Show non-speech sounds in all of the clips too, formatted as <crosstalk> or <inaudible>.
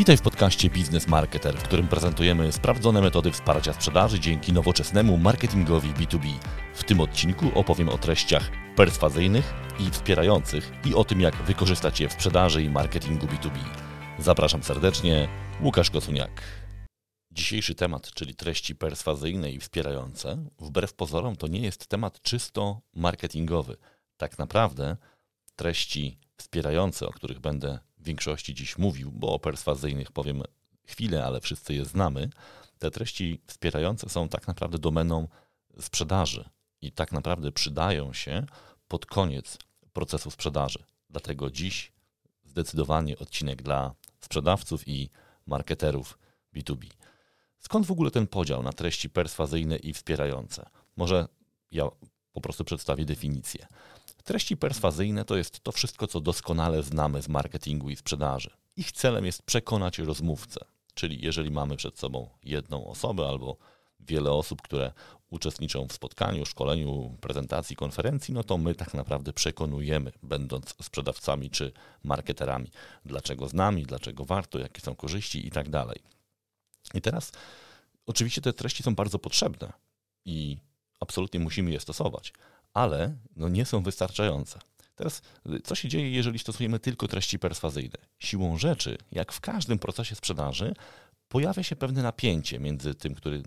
Witaj w podcaście Biznes Marketer, w którym prezentujemy sprawdzone metody wsparcia sprzedaży dzięki nowoczesnemu marketingowi B2B. W tym odcinku opowiem o treściach perswazyjnych i wspierających i o tym, jak wykorzystać je w sprzedaży i marketingu B2B. Zapraszam serdecznie, Łukasz Kosuniak. Dzisiejszy temat, czyli treści perswazyjne i wspierające, wbrew pozorom to nie jest temat czysto marketingowy. Tak naprawdę treści wspierające, o których będę większości dziś mówił, bo o perswazyjnych powiem chwilę, ale wszyscy je znamy. Te treści wspierające są tak naprawdę domeną sprzedaży i tak naprawdę przydają się pod koniec procesu sprzedaży. Dlatego dziś zdecydowanie odcinek dla sprzedawców i marketerów B2B. Skąd w ogóle ten podział na treści perswazyjne i wspierające? Może ja po prostu przedstawię definicję. Treści perswazyjne to jest to wszystko, co doskonale znamy z marketingu i sprzedaży. Ich celem jest przekonać rozmówcę. Czyli jeżeli mamy przed sobą jedną osobę albo wiele osób, które uczestniczą w spotkaniu, szkoleniu, prezentacji, konferencji, no to my tak naprawdę przekonujemy, będąc sprzedawcami czy marketerami, dlaczego z nami, dlaczego warto, jakie są korzyści i tak dalej. I teraz oczywiście te treści są bardzo potrzebne i absolutnie musimy je stosować, ale no nie są wystarczające. Teraz, co się dzieje, jeżeli stosujemy tylko treści perswazyjne? Siłą rzeczy, jak w każdym procesie sprzedaży, pojawia się pewne napięcie między tym, który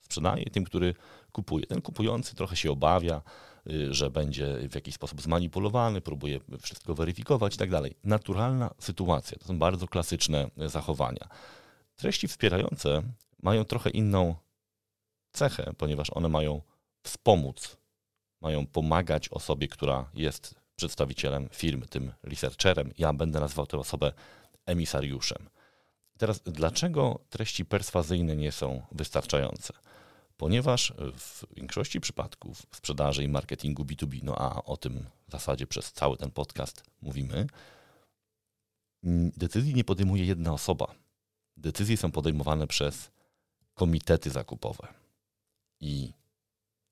sprzedaje, tym, który kupuje. Ten kupujący trochę się obawia, y, że będzie w jakiś sposób zmanipulowany, próbuje wszystko weryfikować i tak dalej. Naturalna sytuacja. To są bardzo klasyczne zachowania. Treści wspierające mają trochę inną cechę, ponieważ one mają wspomóc mają pomagać osobie, która jest przedstawicielem firmy, tym researcherem. Ja będę nazywał tę osobę emisariuszem. Teraz, dlaczego treści perswazyjne nie są wystarczające? Ponieważ w większości przypadków sprzedaży i marketingu B2B, no a o tym w zasadzie przez cały ten podcast mówimy, decyzji nie podejmuje jedna osoba. Decyzje są podejmowane przez komitety zakupowe. I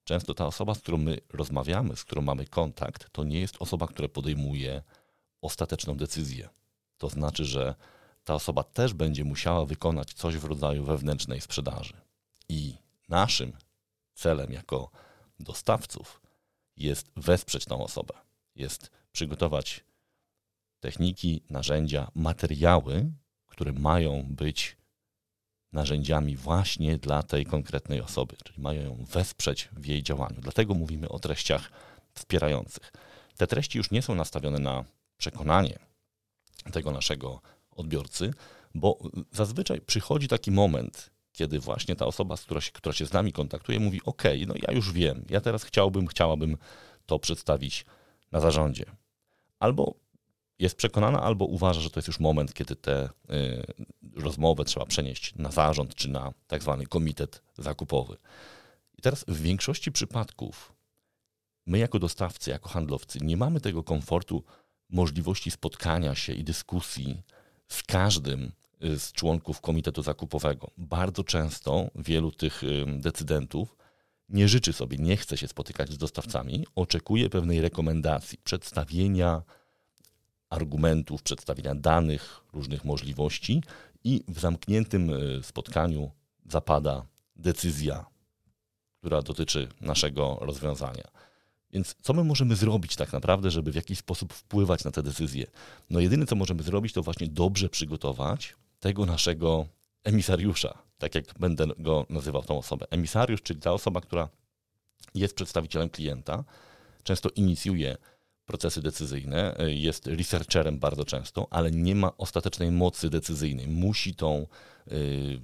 Często ta osoba, z którą my rozmawiamy, z którą mamy kontakt, to nie jest osoba, która podejmuje ostateczną decyzję. To znaczy, że ta osoba też będzie musiała wykonać coś w rodzaju wewnętrznej sprzedaży. I naszym celem jako dostawców jest wesprzeć tą osobę, jest przygotować techniki, narzędzia, materiały, które mają być narzędziami właśnie dla tej konkretnej osoby, czyli mają ją wesprzeć w jej działaniu. Dlatego mówimy o treściach wspierających. Te treści już nie są nastawione na przekonanie tego naszego odbiorcy, bo zazwyczaj przychodzi taki moment, kiedy właśnie ta osoba, która się, się z nami kontaktuje, mówi: OK, no ja już wiem, ja teraz chciałbym, chciałabym to przedstawić na zarządzie. Albo jest przekonana albo uważa, że to jest już moment, kiedy tę y, rozmowę trzeba przenieść na zarząd czy na tak zwany komitet zakupowy. I teraz w większości przypadków my jako dostawcy, jako handlowcy nie mamy tego komfortu możliwości spotkania się i dyskusji z każdym y, z członków komitetu zakupowego. Bardzo często wielu tych y, decydentów nie życzy sobie, nie chce się spotykać z dostawcami, oczekuje pewnej rekomendacji, przedstawienia argumentów, przedstawienia danych, różnych możliwości i w zamkniętym e, spotkaniu zapada decyzja, która dotyczy naszego rozwiązania. Więc co my możemy zrobić tak naprawdę, żeby w jakiś sposób wpływać na te decyzje? No jedyne, co możemy zrobić, to właśnie dobrze przygotować tego naszego emisariusza, tak jak będę go nazywał tą osobę. Emisariusz, czyli ta osoba, która jest przedstawicielem klienta, często inicjuje procesy decyzyjne, e, jest researcherem bardzo często, ale nie ma ostatecznej mocy decyzyjnej. Musi tą, e,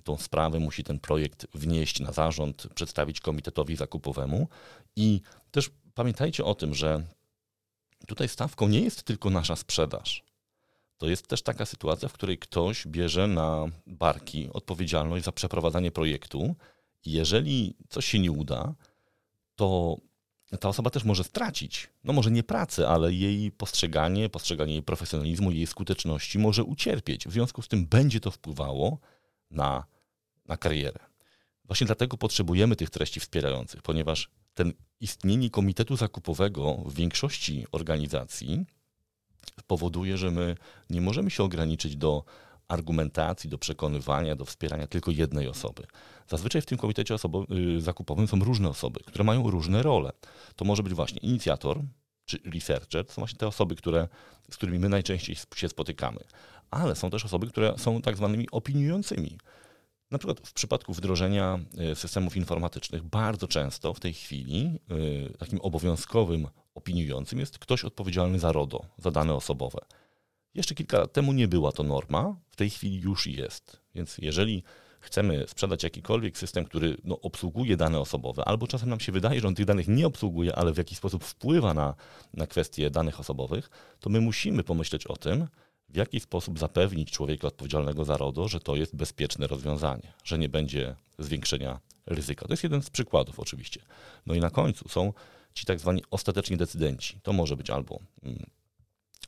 tą sprawę, musi ten projekt wnieść na zarząd, przedstawić komitetowi zakupowemu i też pamiętajcie o tym, że tutaj stawką nie jest tylko nasza sprzedaż. To jest też taka sytuacja, w której ktoś bierze na barki odpowiedzialność za przeprowadzanie projektu jeżeli coś się nie uda, to ta osoba też może stracić, no może nie pracę, ale jej postrzeganie, postrzeganie jej profesjonalizmu, jej skuteczności może ucierpieć. W związku z tym będzie to wpływało na, na karierę. Właśnie dlatego potrzebujemy tych treści wspierających, ponieważ ten istnienie komitetu zakupowego w większości organizacji powoduje, że my nie możemy się ograniczyć do argumentacji, do przekonywania, do wspierania tylko jednej osoby. Zazwyczaj w tym komitecie osobo- y, zakupowym są różne osoby, które mają różne role. To może być właśnie inicjator czy researcher, to są właśnie te osoby, które, z którymi my najczęściej się spotykamy. Ale są też osoby, które są tak zwanymi opiniującymi. Na przykład w przypadku wdrożenia y, systemów informatycznych bardzo często w tej chwili y, takim obowiązkowym opiniującym jest ktoś odpowiedzialny za RODO, za dane osobowe. Jeszcze kilka lat temu nie była to norma, w tej chwili już jest. Więc jeżeli chcemy sprzedać jakikolwiek system, który no, obsługuje dane osobowe, albo czasem nam się wydaje, że on tych danych nie obsługuje, ale w jakiś sposób wpływa na, na kwestie danych osobowych, to my musimy pomyśleć o tym, w jaki sposób zapewnić człowieka odpowiedzialnego za RODO, że to jest bezpieczne rozwiązanie, że nie będzie zwiększenia ryzyka. To jest jeden z przykładów oczywiście. No i na końcu są ci tak zwani ostateczni decydenci. To może być albo mm,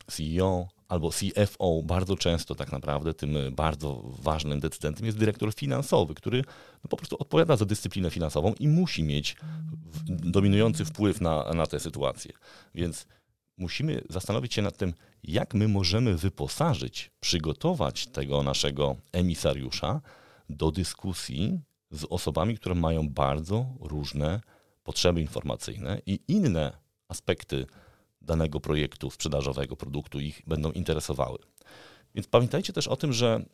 CEO, albo CFO, bardzo często tak naprawdę tym bardzo ważnym decydentem jest dyrektor finansowy, który no po prostu odpowiada za dyscyplinę finansową i musi mieć dominujący wpływ na, na tę sytuację. Więc musimy zastanowić się nad tym, jak my możemy wyposażyć, przygotować tego naszego emisariusza do dyskusji z osobami, które mają bardzo różne potrzeby informacyjne i inne aspekty danego projektu sprzedażowego, produktu ich będą interesowały. Więc pamiętajcie też o tym, że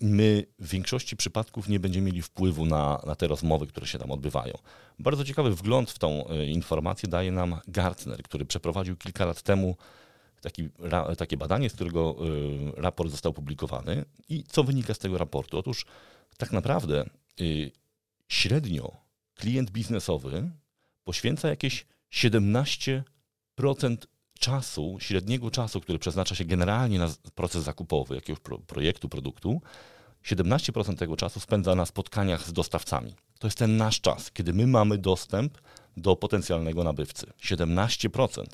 my w większości przypadków nie będziemy mieli wpływu na, na te rozmowy, które się tam odbywają. Bardzo ciekawy wgląd w tą e, informację daje nam Gartner, który przeprowadził kilka lat temu taki, ra, takie badanie, z którego y, raport został publikowany. I co wynika z tego raportu? Otóż tak naprawdę y, średnio klient biznesowy poświęca jakieś 17% czasu, średniego czasu, który przeznacza się generalnie na proces zakupowy jakiegoś pro, projektu, produktu, 17% tego czasu spędza na spotkaniach z dostawcami. To jest ten nasz czas, kiedy my mamy dostęp do potencjalnego nabywcy. 17%.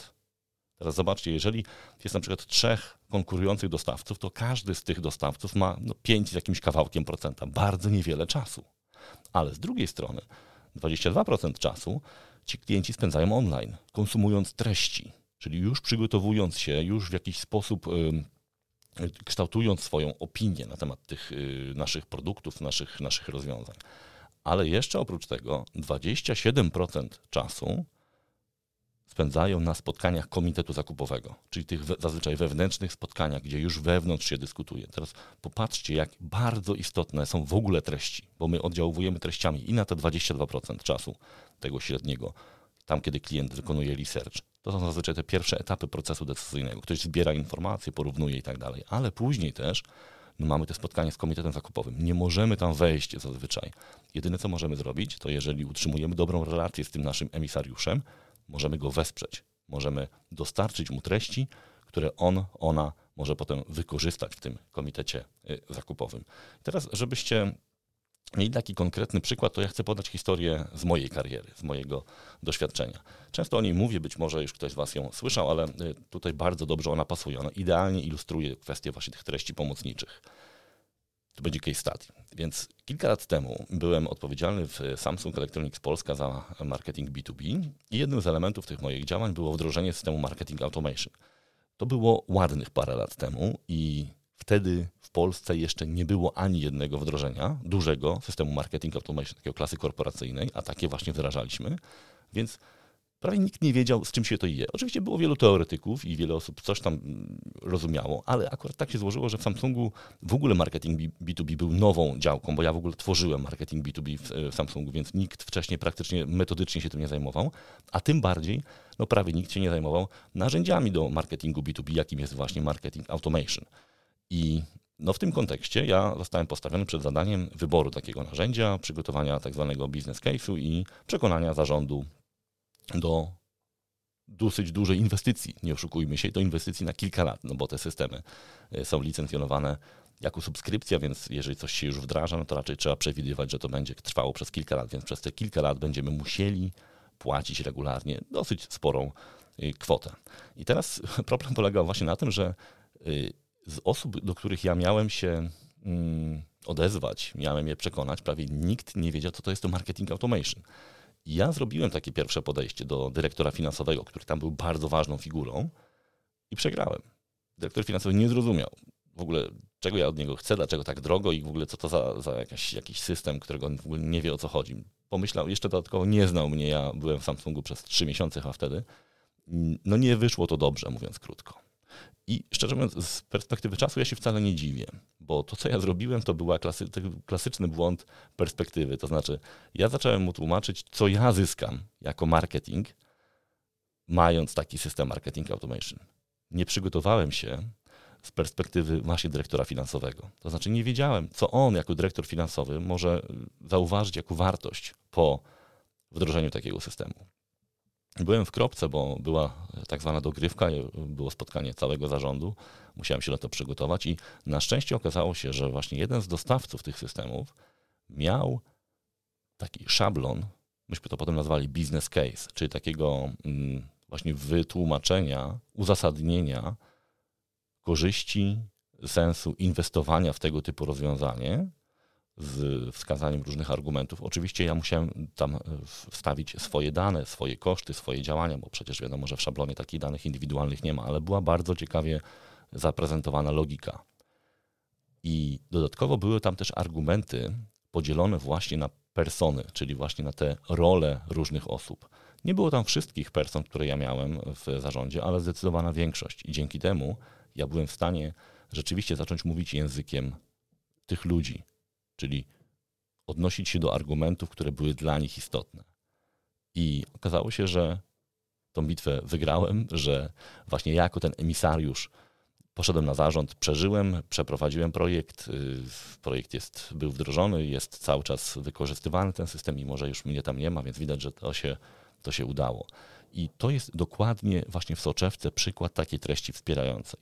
Teraz zobaczcie, jeżeli jest na przykład trzech konkurujących dostawców, to każdy z tych dostawców ma no, 5 z jakimś kawałkiem procenta. Bardzo niewiele czasu. Ale z drugiej strony 22% czasu ci klienci spędzają online, konsumując treści, czyli już przygotowując się, już w jakiś sposób kształtując swoją opinię na temat tych y, naszych produktów, naszych, naszych rozwiązań. Ale jeszcze oprócz tego 27% czasu spędzają na spotkaniach komitetu zakupowego, czyli tych zazwyczaj wewnętrznych spotkaniach, gdzie już wewnątrz się dyskutuje. Teraz popatrzcie, jak bardzo istotne są w ogóle treści, bo my oddziałujemy treściami i na te 22% czasu tego średniego, tam kiedy klient wykonuje research. To są zazwyczaj te pierwsze etapy procesu decyzyjnego. Ktoś zbiera informacje, porównuje i tak dalej, ale później też no mamy te spotkanie z komitetem zakupowym. Nie możemy tam wejść zazwyczaj. Jedyne, co możemy zrobić, to jeżeli utrzymujemy dobrą relację z tym naszym emisariuszem, możemy go wesprzeć. Możemy dostarczyć mu treści, które on, ona może potem wykorzystać w tym komitecie y, zakupowym. Teraz, żebyście mieli taki konkretny przykład, to ja chcę podać historię z mojej kariery, z mojego doświadczenia. Często o niej mówię, być może już ktoś z Was ją słyszał, ale y, tutaj bardzo dobrze ona pasuje. Ona idealnie ilustruje kwestię właśnie tych treści pomocniczych. To będzie case study. Więc kilka lat temu byłem odpowiedzialny w Samsung Electronics Polska za marketing B2B i jednym z elementów tych moich działań było wdrożenie systemu marketing automation. To było ładnych parę lat temu i wtedy w Polsce jeszcze nie było ani jednego wdrożenia dużego systemu marketing automation, takiego klasy korporacyjnej, a takie właśnie wdrażaliśmy. Więc prawie nikt nie wiedział, z czym się to je. Oczywiście było wielu teoretyków i wiele osób coś tam mm, rozumiało, ale akurat tak się złożyło, że w Samsungu w ogóle marketing B2B był nową działką, bo ja w ogóle tworzyłem marketing B2B w, w Samsungu, więc nikt wcześniej praktycznie metodycznie się tym nie zajmował, a tym bardziej no prawie nikt się nie zajmował narzędziami do marketingu B2B, jakim jest właśnie marketing automation. I no w tym kontekście ja zostałem postawiony przed zadaniem wyboru takiego narzędzia, przygotowania tak zwanego business case'u i przekonania zarządu do dosyć dużej inwestycji. Nie oszukujmy się, to inwestycji na kilka lat, no bo te systemy e, są licencjonowane jako subskrypcja, więc jeżeli coś się już wdraża, no to raczej trzeba przewidywać, że to będzie trwało przez kilka lat, więc przez te kilka lat będziemy musieli płacić regularnie dosyć sporą e, kwotę. I teraz <laughs> problem polegał właśnie na tym, że e, z osób, do których ja miałem się mm, odezwać, miałem je przekonać, prawie nikt nie wiedział, co to jest to marketing automation. Ja zrobiłem takie pierwsze podejście do dyrektora finansowego, który tam był bardzo ważną figurą i przegrałem. Dyrektor finansowy nie zrozumiał. w ogóle czego ja od niego chcę, dlaczego tak drogo i w ogóle co to za, za jakiś system, którego on w ogóle nie wie o co chodzi. Pomyślał, jeszcze dodatkowo nie znał mnie, ja byłem w Samsungu przez trzy miesiące chyba wtedy. No nie wyszło to dobrze, mówiąc krótko. I szczerze mówiąc, z perspektywy czasu ja się wcale nie dziwię, bo to, co ja zrobiłem, to był klasy, klasyczny błąd perspektywy. To znaczy, ja zacząłem mu tłumaczyć, co ja zyskam jako marketing, mając taki system marketing automation. Nie przygotowałem się z perspektywy właśnie dyrektora finansowego. To znaczy, nie wiedziałem, co on jako dyrektor finansowy może zauważyć jako wartość po wdrożeniu takiego systemu. Byłem w kropce, bo była tak zwana dogrywka, było spotkanie całego zarządu, musiałem się na to przygotować i na szczęście okazało się, że właśnie jeden z dostawców tych systemów miał taki szablon, myśmy to potem nazwali business case, czyli takiego mm, właśnie wytłumaczenia, uzasadnienia korzyści, sensu inwestowania w tego typu rozwiązanie z wskazaniem różnych argumentów. Oczywiście ja musiałem tam e, wstawić swoje dane, swoje koszty, swoje działania, bo przecież wiadomo, że w szablonie takich danych indywidualnych nie ma, ale była bardzo ciekawie zaprezentowana logika. I dodatkowo były tam też argumenty podzielone właśnie na persony, czyli właśnie na te role różnych osób. Nie było tam wszystkich person, które ja miałem w zarządzie, ale zdecydowana większość. I dzięki temu ja byłem w stanie rzeczywiście zacząć mówić językiem tych ludzi, czyli odnosić się do argumentów, które były dla nich istotne. I okazało się, że tą bitwę wygrałem, że właśnie ja jako ten emisariusz poszedłem na zarząd, przeżyłem, przeprowadziłem projekt. Y, projekt jest, był wdrożony, jest cały czas wykorzystywany ten system, mimo że już mnie tam nie ma, więc widać, że to się, to się udało. I to jest dokładnie właśnie w soczewce przykład takiej treści wspierającej.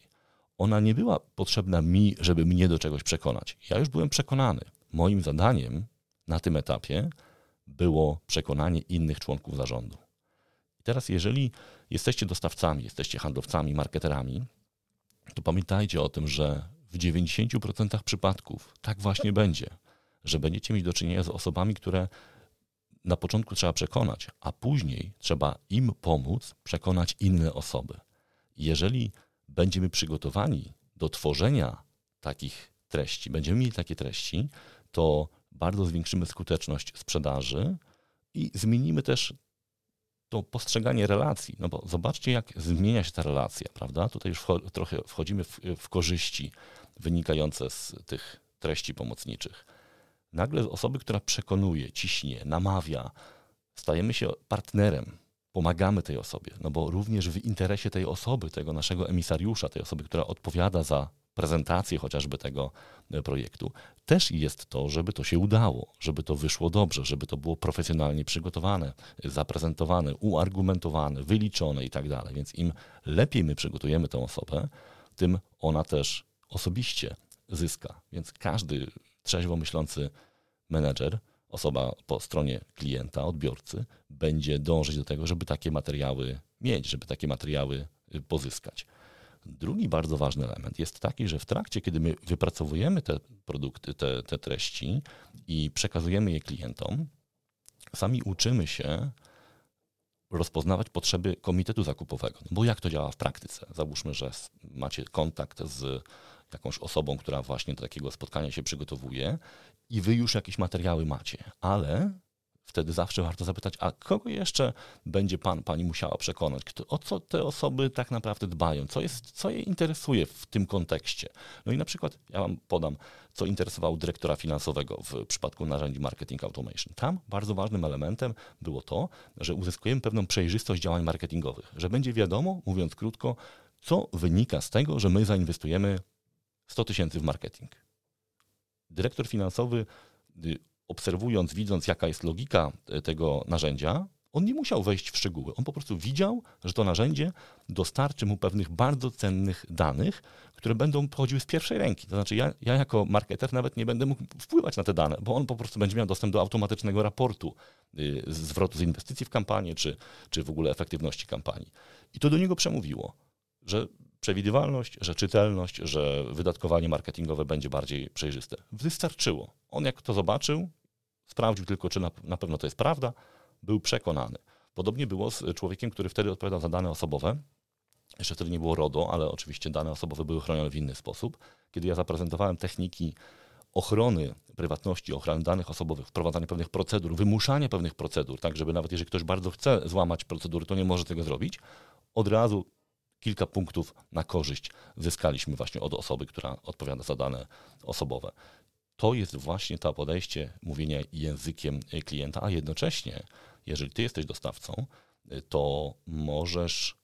Ona nie była potrzebna mi, żeby mnie do czegoś przekonać. Ja już byłem przekonany moim zadaniem na tym etapie było przekonanie innych członków zarządu. I teraz, jeżeli jesteście dostawcami, jesteście handlowcami, marketerami, to pamiętajcie o tym, że w 90% przypadków tak właśnie będzie, że będziecie mieć do czynienia z osobami, które na początku trzeba przekonać, a później trzeba im pomóc przekonać inne osoby. Jeżeli będziemy przygotowani do tworzenia takich treści, będziemy mieli takie treści, to bardzo zwiększymy skuteczność sprzedaży i zmienimy też to postrzeganie relacji. No bo zobaczcie, jak zmienia się ta relacja, prawda? Tutaj już trochę wchodzimy w, w korzyści wynikające z tych treści pomocniczych. Nagle osoby, która przekonuje, ciśnie, namawia, stajemy się partnerem, pomagamy tej osobie, no bo również w interesie tej osoby, tego naszego emisariusza, tej osoby, która odpowiada za prezentację chociażby tego e, projektu, też jest to, żeby to się udało, żeby to wyszło dobrze, żeby to było profesjonalnie przygotowane, zaprezentowane, uargumentowane, wyliczone i tak dalej. Więc im lepiej my przygotujemy tę osobę, tym ona też osobiście zyska. Więc każdy trzeźwo myślący menedżer, osoba po stronie klienta, odbiorcy, będzie dążyć do tego, żeby takie materiały mieć, żeby takie materiały y, pozyskać. Drugi bardzo ważny element jest taki, że w trakcie, kiedy my wypracowujemy te produkty, te, te treści i przekazujemy je klientom, sami uczymy się rozpoznawać potrzeby komitetu zakupowego. No bo jak to działa w praktyce? Załóżmy, że macie kontakt z jakąś osobą, która właśnie do takiego spotkania się przygotowuje i wy już jakieś materiały macie, ale wtedy zawsze warto zapytać, a kogo jeszcze będzie pan, pani musiała przekonać? O co te osoby tak naprawdę dbają? Co, jest, co je interesuje w tym kontekście? No i na przykład ja wam podam, co interesowało dyrektora finansowego w przypadku narzędzi marketing automation. Tam bardzo ważnym elementem było to, że uzyskujemy pewną przejrzystość działań marketingowych, że będzie wiadomo, mówiąc krótko, co wynika z tego, że my zainwestujemy 100 tysięcy w marketing. Dyrektor finansowy y, obserwując, widząc jaka jest logika e, tego narzędzia, on nie musiał wejść w szczegóły. On po prostu widział, że to narzędzie dostarczy mu pewnych bardzo cennych danych, które będą pochodziły z pierwszej ręki. To znaczy, ja, ja, jako marketer nawet nie będę mógł wpływać na te dane, bo on po prostu będzie miał dostęp do automatycznego raportu y, zwrotu z inwestycji w kampanię, czy, czy w ogóle efektywności kampanii. I to do niego przemówiło, że przewidywalność, że czytelność, że wydatkowanie marketingowe będzie bardziej przejrzyste. Wystarczyło. On jak to zobaczył, sprawdził tylko, czy na, na pewno to jest prawda, był przekonany. Podobnie było z człowiekiem, który wtedy odpowiadał za dane osobowe jeszcze wtedy nie było RODO, ale oczywiście dane osobowe były chronione w inny sposób. Kiedy ja zaprezentowałem techniki ochrony prywatności, ochrony danych osobowych, wprowadzania pewnych procedur, wymuszania pewnych procedur, tak żeby nawet jeżeli ktoś bardzo chce złamać procedury, to nie może tego zrobić, od razu kilka punktów na korzyść zyskaliśmy właśnie od osoby, która odpowiada za dane osobowe. To jest właśnie to podejście mówienia językiem klienta, a jednocześnie, jeżeli ty jesteś dostawcą, to możesz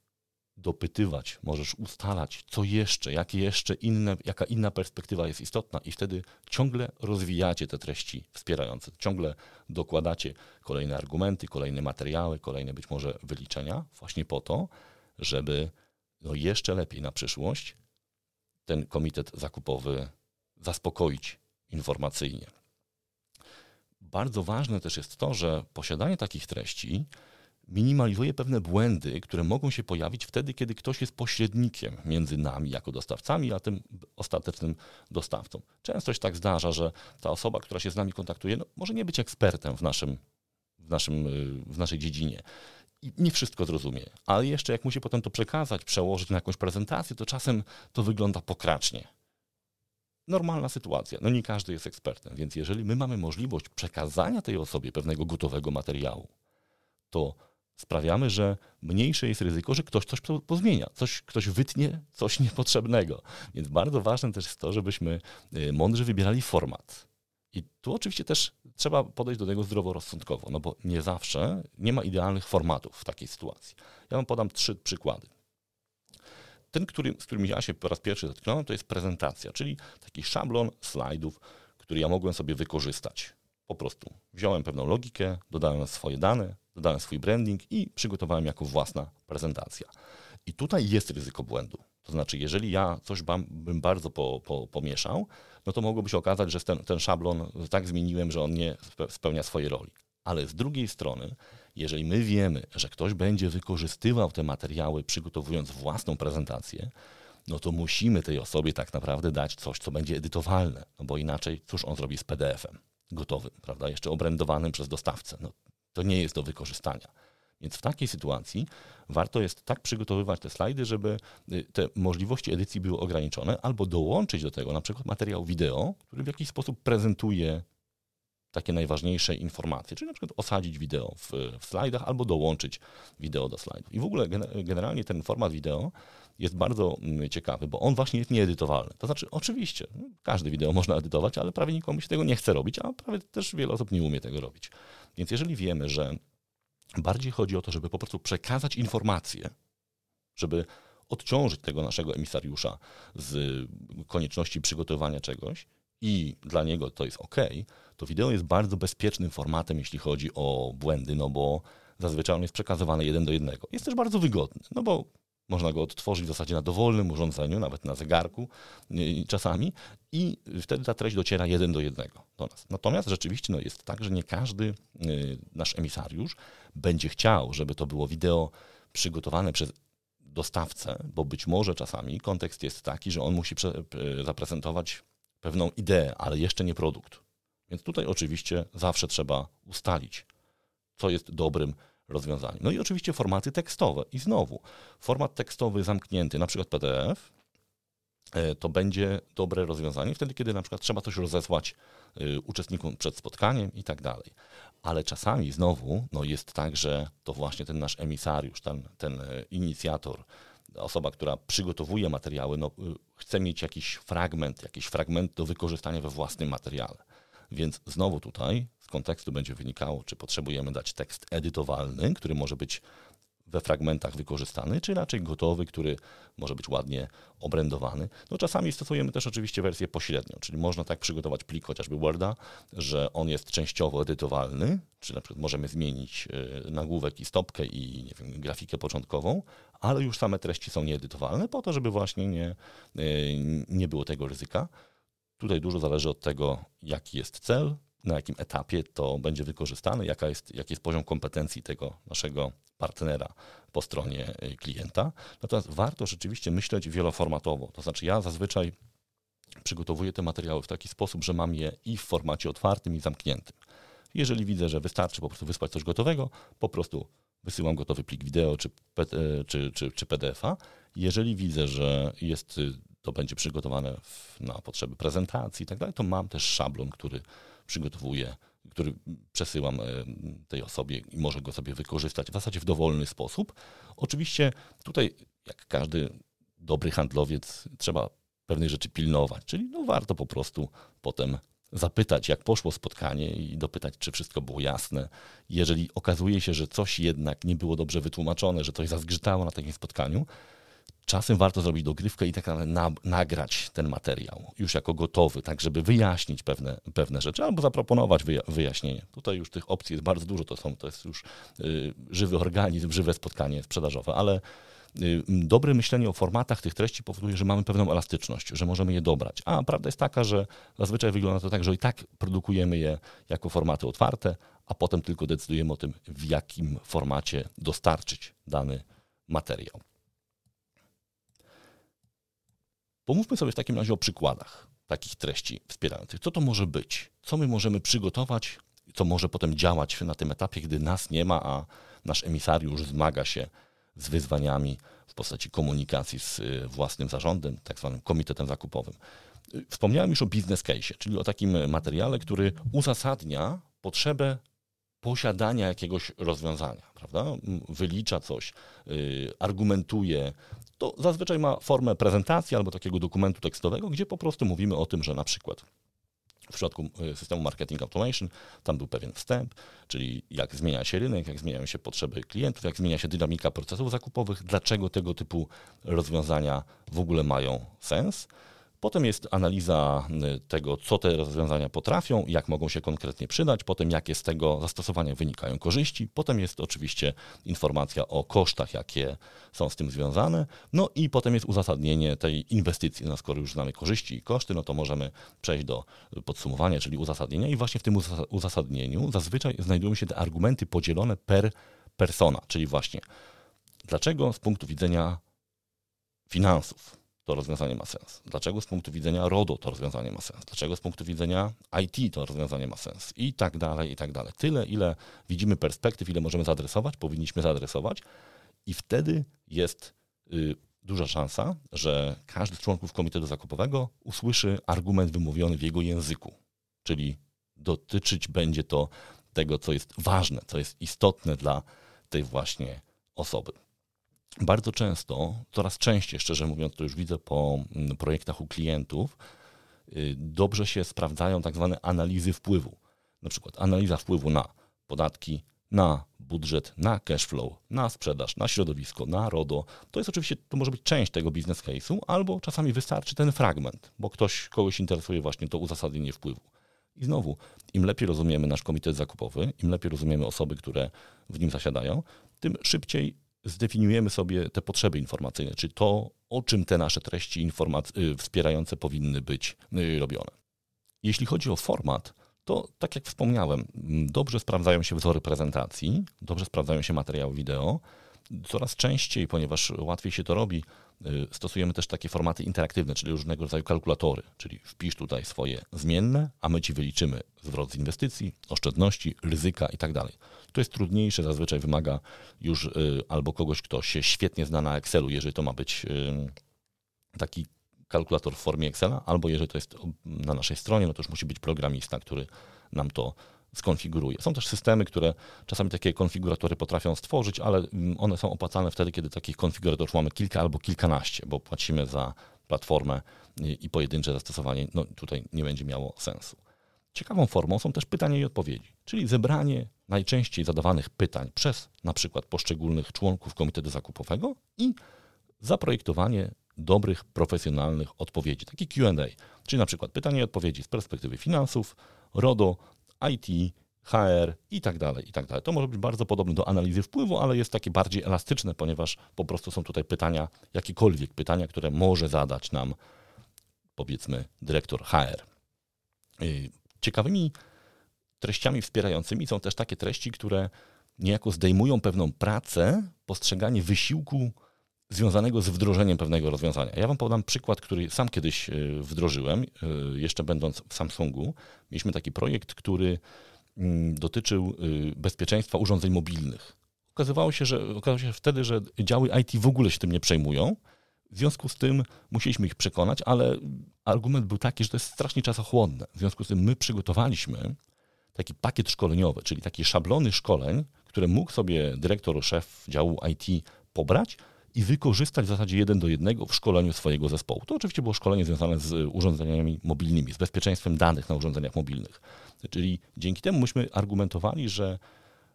dopytywać, możesz ustalać, co jeszcze, jakie jeszcze inne, jaka inna perspektywa jest istotna, i wtedy ciągle rozwijacie te treści wspierające, ciągle dokładacie kolejne argumenty, kolejne materiały, kolejne być może wyliczenia, właśnie po to, żeby no jeszcze lepiej na przyszłość ten komitet zakupowy zaspokoić informacyjnie. Bardzo ważne też jest to, że posiadanie takich treści minimalizuje pewne błędy, które mogą się pojawić wtedy, kiedy ktoś jest pośrednikiem między nami jako dostawcami, a tym ostatecznym dostawcą. Często się tak zdarza, że ta osoba, która się z nami kontaktuje, no, może nie być ekspertem w, naszym, w, naszym, w naszej dziedzinie. Nie wszystko zrozumie, ale jeszcze jak musi potem to przekazać, przełożyć na jakąś prezentację, to czasem to wygląda pokracznie. Normalna sytuacja. No nie każdy jest ekspertem, więc jeżeli my mamy możliwość przekazania tej osobie pewnego gotowego materiału, to sprawiamy, że mniejsze jest ryzyko, że ktoś coś pozmienia, coś, ktoś wytnie coś <laughs> niepotrzebnego. Więc bardzo ważne też jest to, żebyśmy y, mądrze wybierali format. I tu oczywiście też trzeba podejść do tego zdroworozsądkowo, no bo nie zawsze nie ma idealnych formatów w takiej sytuacji. Ja wam podam trzy przykłady. Ten, który, z którym ja się po raz pierwszy zetknąłem, to jest prezentacja, czyli taki szablon slajdów, który ja mogłem sobie wykorzystać. Po prostu wziąłem pewną logikę, dodałem swoje dane, dodałem swój branding i przygotowałem jako własna prezentacja. I tutaj jest ryzyko błędu. To znaczy, jeżeli ja coś bym bardzo po, po, pomieszał, no to mogłoby się okazać, że ten, ten szablon tak zmieniłem, że on nie spełnia swojej roli. Ale z drugiej strony, jeżeli my wiemy, że ktoś będzie wykorzystywał te materiały, przygotowując własną prezentację, no to musimy tej osobie tak naprawdę dać coś, co będzie edytowalne, no bo inaczej cóż on zrobi z PDF-em gotowym, prawda, jeszcze obrędowanym przez dostawcę. No, to nie jest do wykorzystania. Więc w takiej sytuacji warto jest tak przygotowywać te slajdy, żeby y, te możliwości edycji były ograniczone, albo dołączyć do tego na przykład materiał wideo, który w jakiś sposób prezentuje takie najważniejsze informacje, czyli na przykład osadzić wideo w, w slajdach albo dołączyć wideo do slajdów. I w ogóle generalnie ten format wideo jest bardzo mm, ciekawy, bo on właśnie jest nieedytowalny. To znaczy, oczywiście, każde wideo można edytować, ale prawie nikomu się tego nie chce robić, a prawie też wiele osób nie umie tego robić. Więc jeżeli wiemy, że bardziej chodzi o to, żeby po prostu przekazać informacje, żeby odciążyć tego naszego emisariusza z konieczności przygotowania czegoś i dla niego to jest ok, to wideo jest bardzo bezpiecznym formatem, jeśli chodzi o błędy, no bo zazwyczaj on jest przekazywany jeden do jednego. Jest też bardzo wygodny, no bo można go odtworzyć w zasadzie na dowolnym urządzeniu, nawet na zegarku czasami i wtedy ta treść dociera jeden do jednego do nas. Natomiast rzeczywiście no, jest tak, że nie każdy y, nasz emisariusz będzie chciał, żeby to było wideo przygotowane przez dostawcę, bo być może czasami kontekst jest taki, że on musi zaprezentować pewną ideę, ale jeszcze nie produkt. Więc tutaj oczywiście zawsze trzeba ustalić, co jest dobrym rozwiązaniem. No i oczywiście formaty tekstowe. I znowu, format tekstowy zamknięty, na przykład PDF, e, to będzie dobre rozwiązanie wtedy, kiedy na przykład trzeba coś rozesłać e, uczestnikom przed spotkaniem i tak dalej. Ale czasami znowu no jest tak, że to właśnie ten nasz emisariusz, ten, ten inicjator, osoba, która przygotowuje materiały, no, chce mieć jakiś fragment, jakiś fragment do wykorzystania we własnym materiale. Więc znowu tutaj z kontekstu będzie wynikało, czy potrzebujemy dać tekst edytowalny, który może być we fragmentach wykorzystany, czy raczej gotowy, który może być ładnie obrędowany. No czasami stosujemy też oczywiście wersję pośrednią, czyli można tak przygotować plik chociażby Worda, że on jest częściowo edytowalny, czyli na przykład możemy zmienić e, nagłówek i stopkę i nie wiem, grafikę początkową, ale już same treści są nieedytowalne po to, żeby właśnie nie, e, nie było tego ryzyka. Tutaj dużo zależy od tego, jaki jest cel, na jakim etapie to będzie wykorzystane, jaka jest, jaki jest poziom kompetencji tego naszego partnera po stronie y, klienta. Natomiast warto rzeczywiście myśleć wieloformatowo. To znaczy, ja zazwyczaj przygotowuję te materiały w taki sposób, że mam je i w formacie otwartym, i zamkniętym. Jeżeli widzę, że wystarczy po prostu wysłać coś gotowego, po prostu wysyłam gotowy plik wideo czy, czy, czy, czy PDF-a. Jeżeli widzę, że jest, to będzie przygotowane w, na potrzeby prezentacji i tak dalej, to mam też szablon, który przygotowuję, który przesyłam tej osobie i może go sobie wykorzystać w zasadzie w dowolny sposób. Oczywiście tutaj, jak każdy dobry handlowiec, trzeba pewnych rzeczy pilnować, czyli no warto po prostu potem zapytać, jak poszło spotkanie i dopytać, czy wszystko było jasne. Jeżeli okazuje się, że coś jednak nie było dobrze wytłumaczone, że coś zazgrzytało na takim spotkaniu, czasem warto zrobić dogrywkę i tak naprawdę nagrać ten materiał już jako gotowy, tak żeby wyjaśnić pewne, pewne rzeczy albo zaproponować wyjaśnienie. Tutaj już tych opcji jest bardzo dużo, to, są, to jest już y, żywy organizm, żywe spotkanie sprzedażowe, ale Y, dobre myślenie o formatach tych treści powoduje, że mamy pewną elastyczność, że możemy je dobrać. A prawda jest taka, że zazwyczaj wygląda to tak, że i tak produkujemy je jako formaty otwarte, a potem tylko decydujemy o tym, w jakim formacie dostarczyć dany materiał. Pomówmy sobie w takim razie o przykładach takich treści wspierających. Co to może być? Co my możemy przygotować, co może potem działać na tym etapie, gdy nas nie ma, a nasz emisariusz zmaga się z wyzwaniami w postaci komunikacji z y, własnym zarządem, tak zwanym komitetem zakupowym. Y, wspomniałem już o business case, czyli o takim materiale, który uzasadnia potrzebę posiadania jakiegoś rozwiązania, prawda? Wylicza coś, yy, argumentuje. To zazwyczaj ma formę prezentacji albo takiego dokumentu tekstowego, gdzie po prostu mówimy o tym, że na przykład w przypadku e, systemu marketing automation tam był pewien wstęp, czyli jak zmienia się rynek, jak zmieniają się potrzeby klientów, jak zmienia się dynamika procesów zakupowych, dlaczego tego typu rozwiązania w ogóle mają sens. Potem jest analiza y, tego, co te rozwiązania potrafią, jak mogą się konkretnie przydać, potem jakie z tego zastosowania wynikają korzyści, potem jest oczywiście informacja o kosztach, jakie są z tym związane, no i potem jest uzasadnienie tej inwestycji. No skoro już znamy korzyści i koszty, no to możemy przejść do podsumowania, czyli uzasadnienia i właśnie w tym uzasadnieniu zazwyczaj znajdują się te argumenty podzielone per persona, czyli właśnie dlaczego z punktu widzenia finansów to rozwiązanie ma sens? Dlaczego z punktu widzenia RODO to rozwiązanie ma sens? Dlaczego z punktu widzenia IT to rozwiązanie ma sens? I tak dalej, i tak dalej. Tyle, ile widzimy perspektyw, ile możemy zaadresować, powinniśmy zaadresować i wtedy jest y, duża szansa, że każdy z członków komitetu zakupowego usłyszy argument wymówiony w jego języku, czyli dotyczyć będzie to tego, co jest ważne, co jest istotne dla tej właśnie osoby. Bardzo często, coraz częściej, szczerze mówiąc, to już widzę po mm, projektach u klientów, y, dobrze się sprawdzają tak zwane analizy wpływu. Na przykład analiza wpływu na podatki, na budżet, na cash flow, na sprzedaż, na środowisko, na RODO. To jest oczywiście, to może być część tego biznes case'u, albo czasami wystarczy ten fragment, bo ktoś, kogoś interesuje właśnie to uzasadnienie wpływu. I znowu, im lepiej rozumiemy nasz komitet zakupowy, im lepiej rozumiemy osoby, które w nim zasiadają, tym szybciej zdefiniujemy sobie te potrzeby informacyjne, czy to, o czym te nasze treści y, wspierające powinny być y, robione. Jeśli chodzi o format, to tak jak wspomniałem, dobrze sprawdzają się wzory prezentacji, dobrze sprawdzają się materiały wideo. Coraz częściej, ponieważ łatwiej się to robi, stosujemy też takie formaty interaktywne, czyli różnego rodzaju kalkulatory, czyli wpisz tutaj swoje zmienne, a my ci wyliczymy zwrot z inwestycji, oszczędności, ryzyka itd. Tak to jest trudniejsze, zazwyczaj wymaga już y, albo kogoś, kto się świetnie zna na Excelu, jeżeli to ma być y, taki kalkulator w formie Excela, albo jeżeli to jest na naszej stronie, no to już musi być programista, który nam to skonfiguruje. Są też systemy, które czasami takie konfiguratory potrafią stworzyć, ale mm, one są opłacane wtedy, kiedy takich konfiguratorów mamy kilka albo kilkanaście, bo płacimy za platformę i pojedyncze zastosowanie no, tutaj nie będzie miało sensu. Ciekawą formą są też pytania i odpowiedzi, czyli zebranie najczęściej zadawanych pytań przez na przykład poszczególnych członków komitetu zakupowego i zaprojektowanie dobrych, profesjonalnych odpowiedzi, taki QA, czyli na przykład pytanie i odpowiedzi z perspektywy finansów, RODO, IT, HR i tak dalej, i tak dalej. To może być bardzo podobne do analizy wpływu, ale jest takie bardziej elastyczne, ponieważ po prostu są tutaj pytania, jakiekolwiek pytania, które może zadać nam powiedzmy dyrektor HR. Y, ciekawymi treściami wspierającymi są też takie treści, które niejako zdejmują pewną pracę, postrzeganie wysiłku związanego z wdrożeniem pewnego rozwiązania. Ja Wam podam przykład, który sam kiedyś e, wdrożyłem, e, jeszcze będąc w Samsungu. Mieliśmy taki projekt, który mm, dotyczył e, bezpieczeństwa urządzeń mobilnych. okazywało się, że okazało się wtedy, że działy IT w ogóle się tym nie przejmują. W związku z tym musieliśmy ich przekonać, ale argument był taki, że to jest strasznie czasochłonne. W związku z tym my przygotowaliśmy taki pakiet szkoleniowy, czyli takie szablony szkoleń, które mógł sobie dyrektor, szef działu IT pobrać i wykorzystać w zasadzie jeden do jednego w szkoleniu swojego zespołu. To oczywiście było szkolenie związane z urządzeniami mobilnymi, z bezpieczeństwem danych na urządzeniach mobilnych. Czyli dzięki temu myśmy argumentowali, że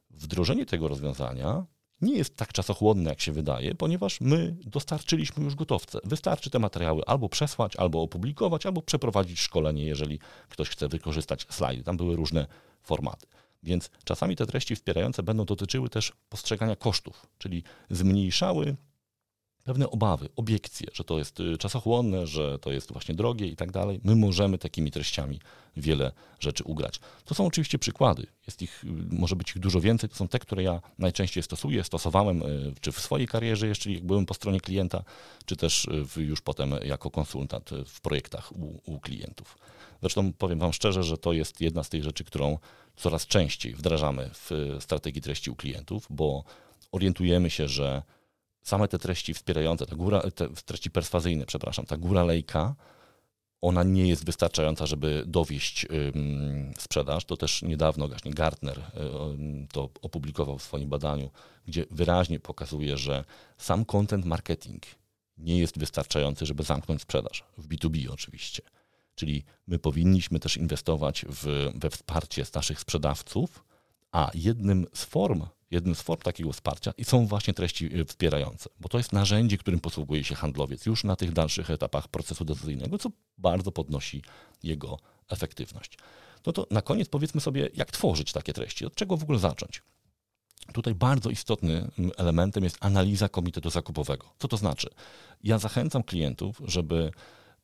wdrożenie tego rozwiązania nie jest tak czasochłonne, jak się wydaje, ponieważ my dostarczyliśmy już gotowce. Wystarczy te materiały albo przesłać, albo opublikować, albo przeprowadzić szkolenie, jeżeli ktoś chce wykorzystać slajdy. Tam były różne formaty. Więc czasami te treści wspierające będą dotyczyły też postrzegania kosztów, czyli zmniejszały pewne obawy, obiekcje, że to jest y, czasochłonne, że to jest właśnie drogie i tak dalej. My możemy takimi treściami wiele rzeczy ugrać. To są oczywiście przykłady. Jest ich, y, może być ich dużo więcej. To są te, które ja najczęściej stosuję, stosowałem y, czy w swojej karierze, jeszcze jak byłem po stronie klienta, czy też już potem jako konsultant w projektach u, u klientów. Zresztą powiem Wam szczerze, że to jest jedna z tych rzeczy, którą coraz częściej wdrażamy w strategii treści u klientów, bo orientujemy się, że same te treści wspierające, ta góra, te treści perswazyjne, przepraszam, ta góra lejka, ona nie jest wystarczająca, żeby dowieść sprzedaż. To też niedawno właśnie Gartner ym, to opublikował w swoim badaniu, gdzie wyraźnie pokazuje, że sam content marketing nie jest wystarczający, żeby zamknąć sprzedaż. W B2B oczywiście. Czyli my powinniśmy też inwestować w, we wsparcie naszych sprzedawców, a jednym z form jednym z form takiego wsparcia i są właśnie treści y, wspierające, bo to jest narzędzie, którym posługuje się handlowiec już na tych dalszych etapach procesu decyzyjnego, co bardzo podnosi jego efektywność. No to na koniec powiedzmy sobie, jak tworzyć takie treści, od czego w ogóle zacząć. Tutaj bardzo istotnym elementem jest analiza komitetu zakupowego. Co to znaczy? Ja zachęcam klientów, żeby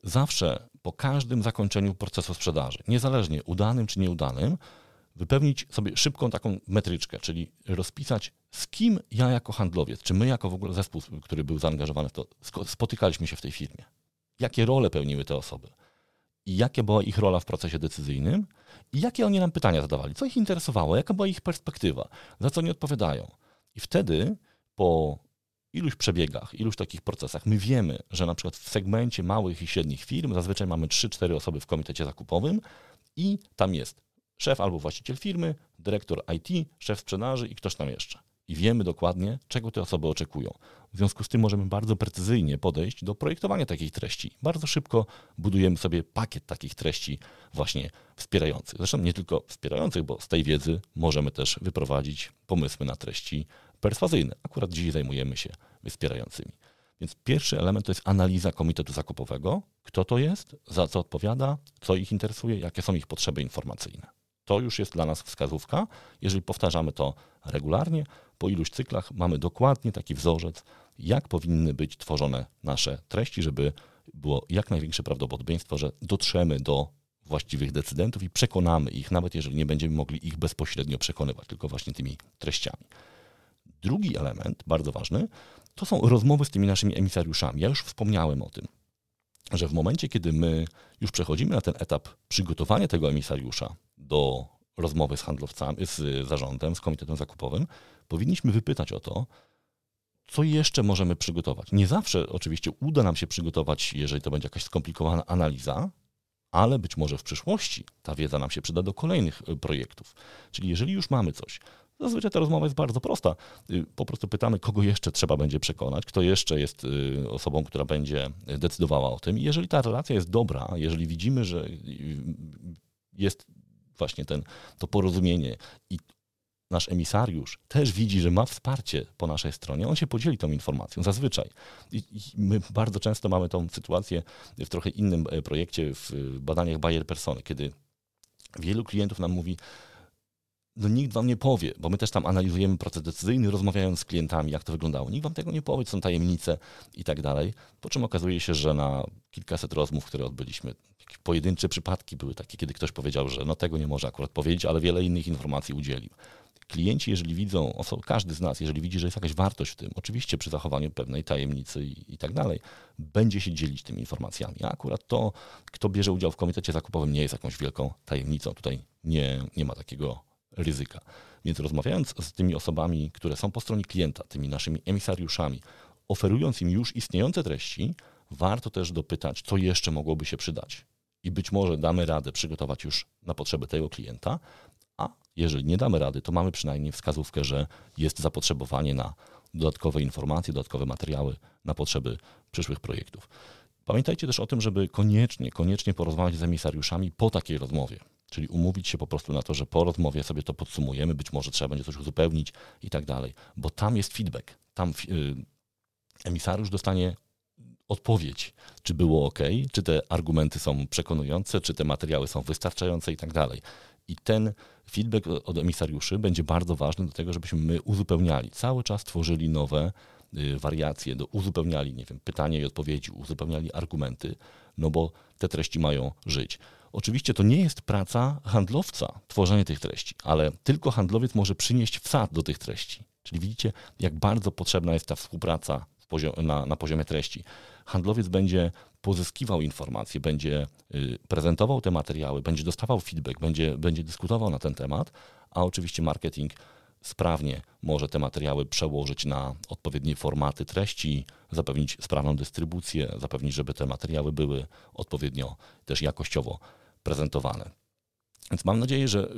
zawsze po każdym zakończeniu procesu sprzedaży, niezależnie udanym czy nieudanym, wypełnić sobie szybką taką metryczkę, czyli rozpisać, z kim ja jako handlowiec, czy my jako w ogóle zespół, który był zaangażowany w to, spotykaliśmy się w tej firmie. Jakie role pełniły te osoby? I jakie była ich rola w procesie decyzyjnym? I jakie oni nam pytania zadawali, co ich interesowało, jaka była ich perspektywa, za co nie odpowiadają. I wtedy po iluś przebiegach, iluś takich procesach, my wiemy, że na przykład w segmencie małych i średnich firm zazwyczaj mamy 3-4 osoby w komitecie zakupowym i tam jest szef albo właściciel firmy, dyrektor IT, szef sprzedaży i ktoś tam jeszcze. I wiemy dokładnie, czego te osoby oczekują. W związku z tym możemy bardzo precyzyjnie podejść do projektowania takich treści. Bardzo szybko budujemy sobie pakiet takich treści właśnie wspierających. Zresztą nie tylko wspierających, bo z tej wiedzy możemy też wyprowadzić pomysły na treści perswazyjne. Akurat dziś zajmujemy się wspierającymi. Więc pierwszy element to jest analiza komitetu zakupowego. Kto to jest, za co odpowiada, co ich interesuje, jakie są ich potrzeby informacyjne. To już jest dla nas wskazówka. Jeżeli powtarzamy to regularnie, po iluś cyklach mamy dokładnie taki wzorzec, jak powinny być tworzone nasze treści, żeby było jak największe prawdopodobieństwo, że dotrzemy do właściwych decydentów i przekonamy ich, nawet jeżeli nie będziemy mogli ich bezpośrednio przekonywać, tylko właśnie tymi treściami. Drugi element, bardzo ważny, to są rozmowy z tymi naszymi emisariuszami. Ja już wspomniałem o tym, że w momencie, kiedy my już przechodzimy na ten etap przygotowania tego emisariusza do rozmowy z handlowcami, z zarządem, z komitetem zakupowym, powinniśmy wypytać o to, co jeszcze możemy przygotować. Nie zawsze oczywiście uda nam się przygotować, jeżeli to będzie jakaś skomplikowana analiza, ale być może w przyszłości ta wiedza nam się przyda do kolejnych y, projektów. Czyli jeżeli już mamy coś, Zazwyczaj ta rozmowa jest bardzo prosta. Y, po prostu pytamy, kogo jeszcze trzeba będzie przekonać, kto jeszcze jest y, osobą, która będzie decydowała o tym. I jeżeli ta relacja jest dobra, jeżeli widzimy, że jest właśnie ten, to porozumienie i nasz emisariusz też widzi, że ma wsparcie po naszej stronie, on się podzieli tą informacją, zazwyczaj. I, my bardzo często mamy tą sytuację w trochę innym e, projekcie, w badaniach Bayer Persony, kiedy wielu klientów nam mówi, no nikt wam nie powie, bo my też tam analizujemy proces decyzyjny, rozmawiając z klientami, jak to wyglądało. Nikt wam tego nie powie, są tajemnice i tak dalej. Po czym okazuje się, że na kilkaset rozmów, które odbyliśmy, pojedyncze przypadki były takie, kiedy ktoś powiedział, że no tego nie może akurat powiedzieć, ale wiele innych informacji udzielił. Klienci, jeżeli widzą, każdy z nas, jeżeli widzi, że jest jakaś wartość w tym, oczywiście przy zachowaniu pewnej tajemnicy i, i tak dalej, będzie się dzielić tymi informacjami. A akurat to, kto bierze udział w komitecie zakupowym, nie jest jakąś wielką tajemnicą. Tutaj nie, nie ma takiego ryzyka. Więc rozmawiając z tymi osobami, które są po stronie klienta, tymi naszymi emisariuszami, oferując im już istniejące treści, warto też dopytać, co jeszcze mogłoby się przydać. I być może damy radę przygotować już na potrzeby tego klienta, a jeżeli nie damy rady, to mamy przynajmniej wskazówkę, że jest zapotrzebowanie na dodatkowe informacje, dodatkowe materiały na potrzeby przyszłych projektów. Pamiętajcie też o tym, żeby koniecznie, koniecznie porozmawiać z emisariuszami po takiej rozmowie. Czyli umówić się po prostu na to, że po rozmowie sobie to podsumujemy, być może trzeba będzie coś uzupełnić i tak dalej, bo tam jest feedback. Tam y, emisariusz dostanie odpowiedź, czy było ok, czy te argumenty są przekonujące, czy te materiały są wystarczające i tak dalej. I ten feedback od emisariuszy będzie bardzo ważny do tego, żebyśmy my uzupełniali. Cały czas tworzyli nowe wariacje, do, uzupełniali, nie wiem, pytania i odpowiedzi, uzupełniali argumenty, no bo te treści mają żyć. Oczywiście to nie jest praca handlowca, tworzenie tych treści, ale tylko handlowiec może przynieść wsad do tych treści. Czyli widzicie, jak bardzo potrzebna jest ta współpraca na, na poziomie treści. Handlowiec będzie pozyskiwał informacje, będzie y, prezentował te materiały, będzie dostawał feedback, będzie, będzie dyskutował na ten temat, a oczywiście marketing sprawnie może te materiały przełożyć na odpowiednie formaty treści, zapewnić sprawną dystrybucję, zapewnić, żeby te materiały były odpowiednio też jakościowo prezentowane. Więc mam nadzieję, że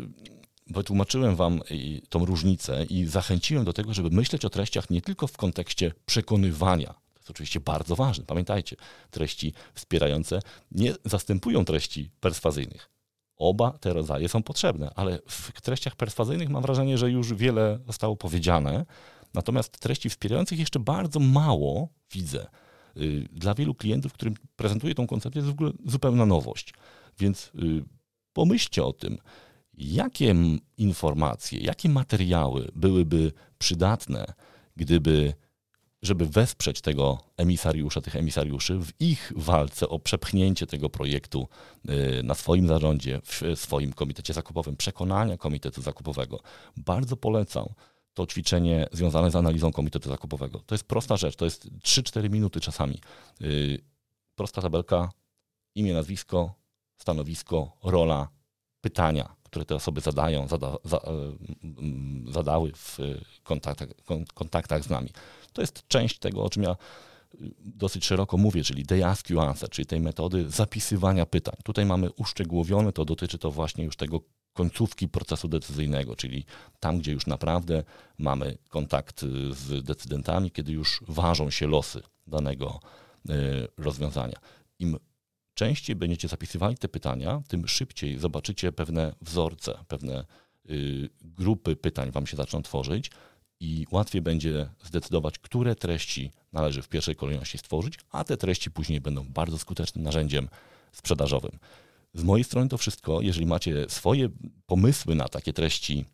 wytłumaczyłem Wam tą różnicę i zachęciłem do tego, żeby myśleć o treściach nie tylko w kontekście przekonywania. To jest oczywiście bardzo ważne. Pamiętajcie, treści wspierające nie zastępują treści perswazyjnych. Oba te rodzaje są potrzebne, ale w treściach perswazyjnych mam wrażenie, że już wiele zostało powiedziane. Natomiast treści wspierających jeszcze bardzo mało widzę. Y, dla wielu klientów, którym prezentuję tą koncepcję, jest w ogóle zupełna nowość. Więc y, pomyślcie o tym, jakie informacje, jakie materiały byłyby przydatne, gdyby, żeby wesprzeć tego emisariusza, tych emisariuszy w ich walce o przepchnięcie tego projektu y, na swoim zarządzie, w swoim komitecie zakupowym, przekonania komitetu zakupowego. Bardzo polecam to ćwiczenie związane z analizą komitetu zakupowego. To jest prosta rzecz, to jest 3-4 minuty czasami. Y, prosta tabelka, imię, nazwisko, stanowisko, rola, pytania, które te osoby zadają, zada, za, e, zadały w kontaktach, kontaktach z nami. To jest część tego, o czym ja e, dosyć szeroko mówię, czyli they ask you answer, czyli tej metody zapisywania pytań. Tutaj mamy uszczegółowione, to dotyczy to właśnie już tego końcówki procesu decyzyjnego, czyli tam, gdzie już naprawdę mamy kontakt e, z decydentami, kiedy już ważą się losy danego rozwiązania. Im częściej będziecie zapisywali te pytania, tym szybciej zobaczycie pewne wzorce, pewne y, grupy pytań wam się zaczną tworzyć i łatwiej będzie zdecydować, które treści należy w pierwszej kolejności stworzyć, a te treści później będą bardzo skutecznym narzędziem sprzedażowym. Z mojej strony to wszystko. Jeżeli macie swoje pomysły na takie treści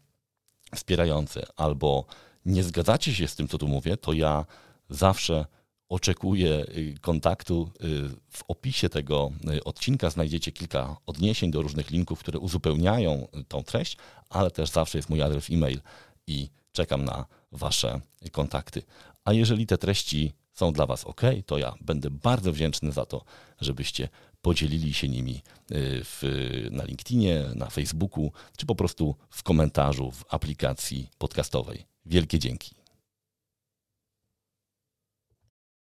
wspierające albo nie zgadzacie się z tym, co tu mówię, to ja zawsze oczekuję y, kontaktu. Y, w opisie tego y, odcinka znajdziecie kilka odniesień do różnych linków, które uzupełniają tą treść, ale też zawsze jest mój adres e-mail i czekam na Wasze kontakty. A jeżeli te treści są dla Was ok, to ja będę bardzo wdzięczny za to, żebyście podzielili się nimi w, na LinkedInie, na Facebooku, czy po prostu w komentarzu w aplikacji podcastowej. Wielkie dzięki.